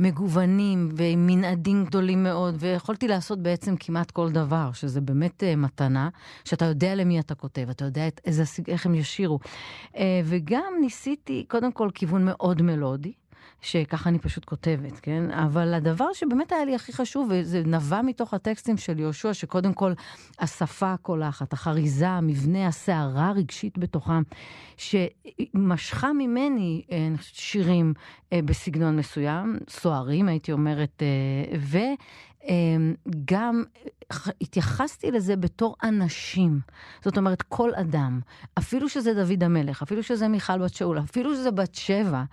מגוונים ועם מנעדים גדולים מאוד, ויכולתי לעשות בעצם כמעט כל דבר, שזה באמת uh, מתנה, שאתה יודע למי אתה כותב, אתה יודע את, איזה, איך הם ישירו. Uh, וגם ניסיתי, קודם כל, כיוון מאוד מלודי. שככה אני פשוט כותבת, כן? אבל הדבר שבאמת היה לי הכי חשוב, וזה נבע מתוך הטקסטים של יהושע, שקודם כל השפה הקולחת, החריזה, המבנה, הסערה הרגשית בתוכם, שמשכה ממני אה, שירים אה, בסגנון מסוים, סוערים, הייתי אומרת, אה, ו... גם התייחסתי לזה בתור אנשים. זאת אומרת, כל אדם, אפילו שזה דוד המלך, אפילו שזה מיכל בת שאול, אפילו שזה בת שבע,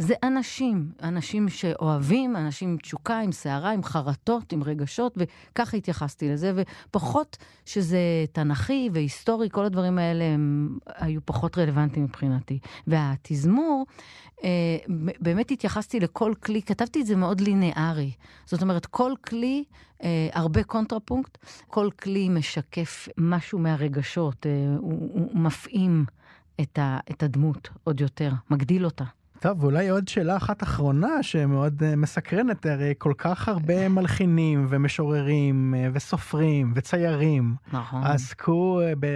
זה אנשים, אנשים שאוהבים, אנשים עם תשוקה, עם סערה, עם חרטות, עם רגשות, וככה התייחסתי לזה, ופחות שזה תנכי והיסטורי, כל הדברים האלה הם היו פחות רלוונטיים מבחינתי. והתזמור, אה, באמת התייחסתי לכל כלי, כתבתי את זה מאוד לינארי. זאת אומרת, כל כלי, אה, הרבה קונטרפונקט, כל כלי משקף משהו מהרגשות, אה, הוא, הוא מפעים את, ה, את הדמות עוד יותר, מגדיל אותה.
טוב, ואולי עוד שאלה אחת אחרונה שמאוד uh, מסקרנת, הרי כל כך הרבה מלחינים ומשוררים uh, וסופרים וציירים
נכון.
עסקו ב...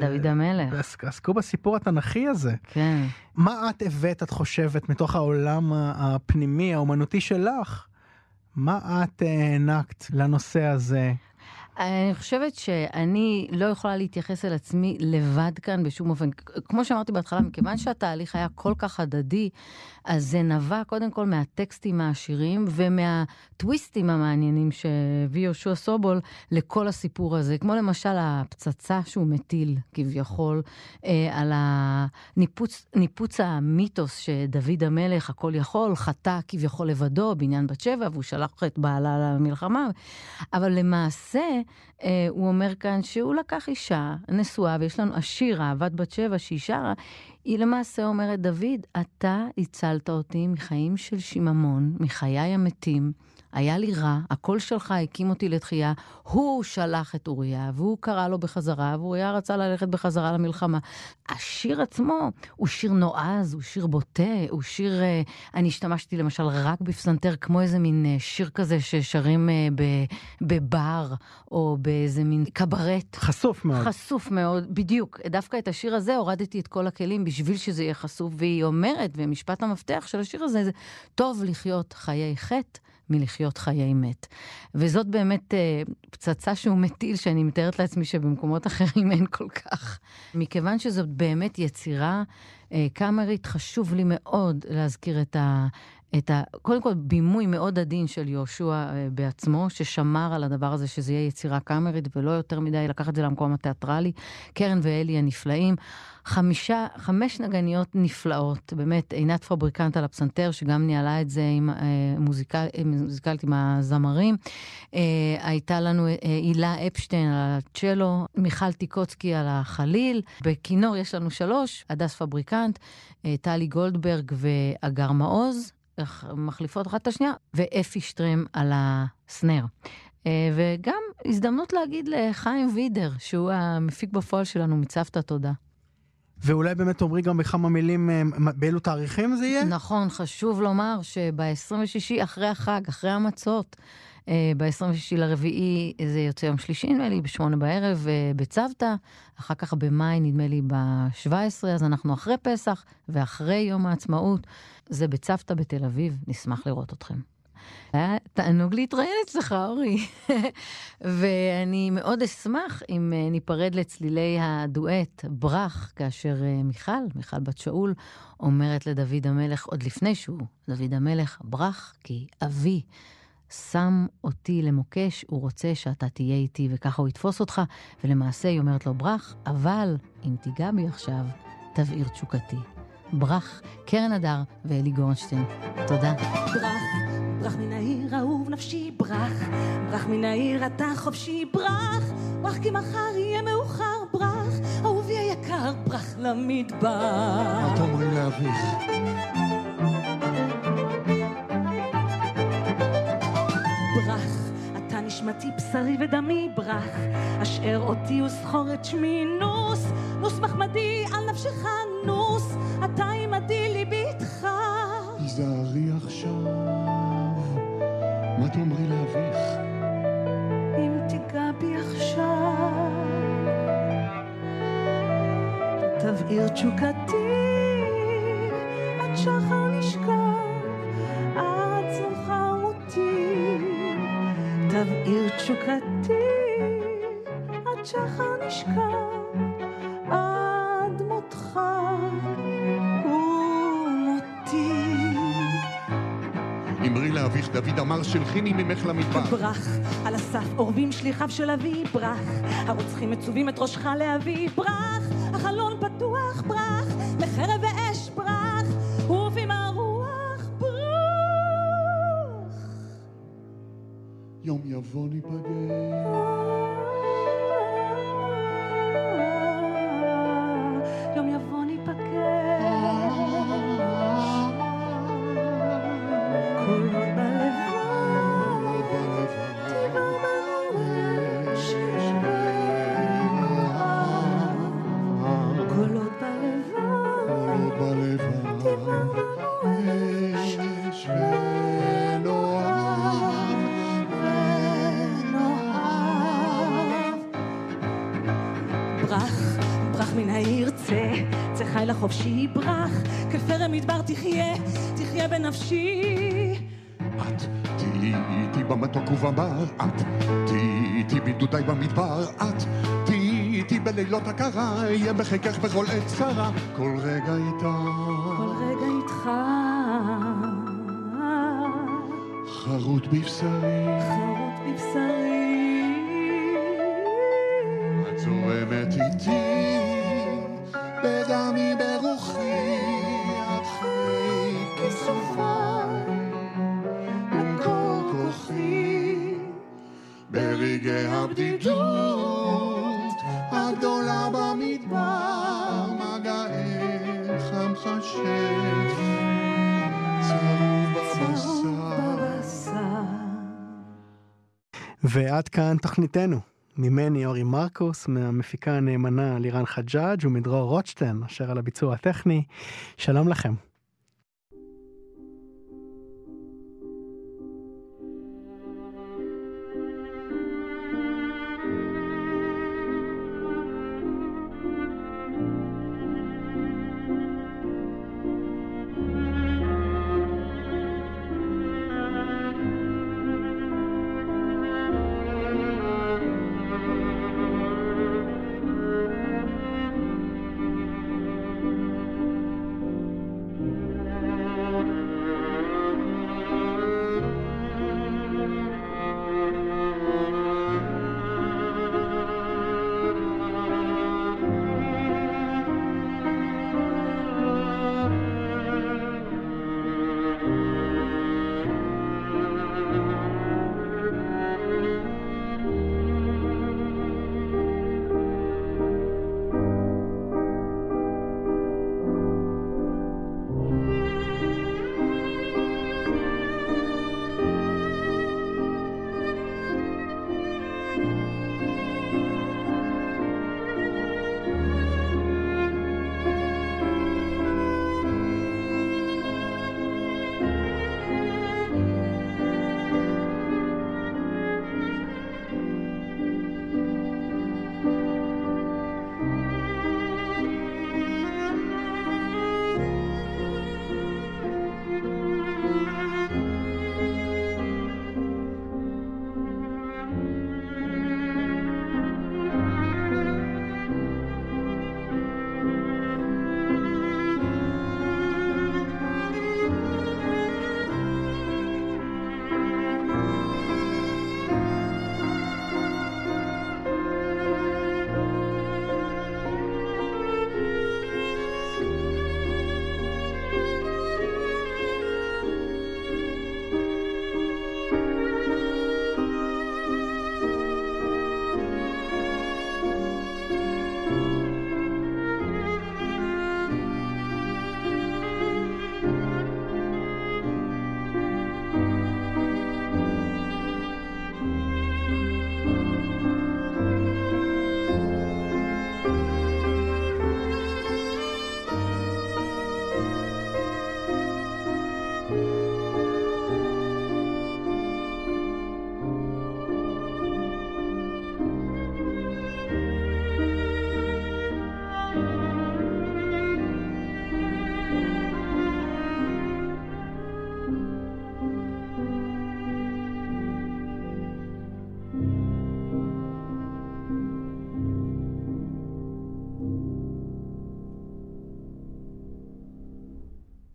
דוד המלך.
עסק, עסקו בסיפור התנ"כי הזה.
כן.
מה את הבאת, את חושבת, מתוך העולם הפנימי, האומנותי שלך? מה את הענקת לנושא הזה?
אני חושבת שאני לא יכולה להתייחס אל עצמי לבד כאן בשום אופן. כמו שאמרתי בהתחלה, מכיוון שהתהליך היה כל כך הדדי, אז זה נבע קודם כל מהטקסטים העשירים ומהטוויסטים המעניינים שהביא יהושע סובול לכל הסיפור הזה. כמו למשל הפצצה שהוא מטיל, כביכול, אה, על הניפוץ ניפוץ המיתוס שדוד המלך, הכל יכול, חטא כביכול לבדו בעניין בת שבע, והוא שלח את בעלה למלחמה. אבל למעשה, אה, הוא אומר כאן שהוא לקח אישה נשואה, ויש לנו השיר, אהבת בת שבע, שהיא שרה, היא למעשה אומרת, דוד, אתה הצלת אותי מחיים של שיממון, מחיי המתים. היה לי רע, הקול שלך הקים אותי לתחייה. הוא שלח את אוריה, והוא קרא לו בחזרה, ואוריה רצה ללכת בחזרה למלחמה. השיר עצמו הוא שיר נועז, הוא שיר בוטה, הוא שיר... אה, אני השתמשתי למשל רק בפסנתר, כמו איזה מין אה, שיר כזה ששרים אה, בבר, או באיזה מין קברט.
חשוף מאוד.
חשוף מאוד, בדיוק. דווקא את השיר הזה הורדתי את כל הכלים בשביל שזה יהיה חשוף, והיא אומרת, ומשפט המפתח של השיר הזה זה, טוב לחיות חיי חטא. מלחיות חיי מת. וזאת באמת אה, פצצה שהוא מטיל, שאני מתארת לעצמי שבמקומות אחרים אין כל כך. מכיוון שזאת באמת יצירה אה, קאמרית, חשוב לי מאוד להזכיר את ה... את ה... קודם כל, בימוי מאוד עדין של יהושע אה, בעצמו, ששמר על הדבר הזה שזה יהיה יצירה קאמרית, ולא יותר מדי לקח את זה למקום התיאטרלי. קרן ואלי הנפלאים. חמישה, חמש נגניות נפלאות, באמת, עינת פבריקנט על הפסנתר, שגם ניהלה את זה עם אה, אה, מוזיקלית עם הזמרים. אה, הייתה לנו אה, הילה אפשטיין על הצ'לו, מיכל טיקוצקי על החליל. בכינור יש לנו שלוש, הדס פבריקנט, אה, טלי גולדברג ואגר מעוז. מחליפות אחת את השנייה, ואפי שטרם על הסנר. אה, וגם הזדמנות להגיד לחיים וידר, שהוא המפיק בפועל שלנו, מצוותא תודה.
ואולי באמת תאמרי גם בכמה מילים אה, באילו תאריכים זה יהיה?
נכון, חשוב לומר שב-26 אחרי החג, אחרי המצות,
ב-26 לרביעי זה יוצא יום שלישי, נדמה לי, בשמונה בערב בצוותא, אחר כך במאי, נדמה לי, ב-17, אז אנחנו אחרי פסח ואחרי יום העצמאות. זה בצוותא בתל אביב, נשמח לראות אתכם. היה תענוג להתראיין אצלך, אורי. ואני מאוד אשמח אם אה, ניפרד לצלילי הדואט ברח, כאשר אה, מיכל, מיכל בת שאול, אומרת לדוד המלך, עוד לפני שהוא, דוד המלך, ברח, כי אבי שם אותי למוקש, הוא רוצה שאתה תהיה איתי, וככה הוא יתפוס אותך, ולמעשה היא אומרת לו, ברח, אבל אם תיגע בי עכשיו, תבעיר תשוקתי. ברח, קרן הדר ואלי גורנשטיין. תודה. ברח, ברח מן העיר אהוב נפשי, ברח, ברח מן העיר אתה חופשי, ברח, ברח כי מחר יהיה מאוחר, ברח, אהובי היקר, ברח למדבר.
מה אתה אומרים לאביך?
נשמתי, בשרי ודמי, ברח, אשאר אותי וזכור את שמי, נוס, נוס מחמדי על נפשך, נוס, אתה עמדי ליבי איתך.
היזהרי עכשיו, מה תאמרי לאביך?
אם תיגע בי עכשיו, תבעיר תשוקתי, תבעיר תשוקתי, עד שחר נשכב.
אמרי לאביך דוד אמר שלחיני ממך למדבר.
ברח, על הסף אורבים שליחיו של אבי, ברח, הרוצחים מצווים את ראשך לאבי, ברח, החלון פתוח, ברח, מחרב avant
du bagage. איתי בלילות הקרה, אהיה בחיקך בכל עת צרה, כל רגע איתך.
כל רגע איתך.
חרוט בבשרי.
חרוט בבשרי.
את זורמת איתי.
ועד כאן תוכניתנו. ממני אורי מרקוס, מהמפיקה הנאמנה לירן חג'אג' ומדרור רוטשטיין, אשר על הביצוע הטכני. שלום לכם.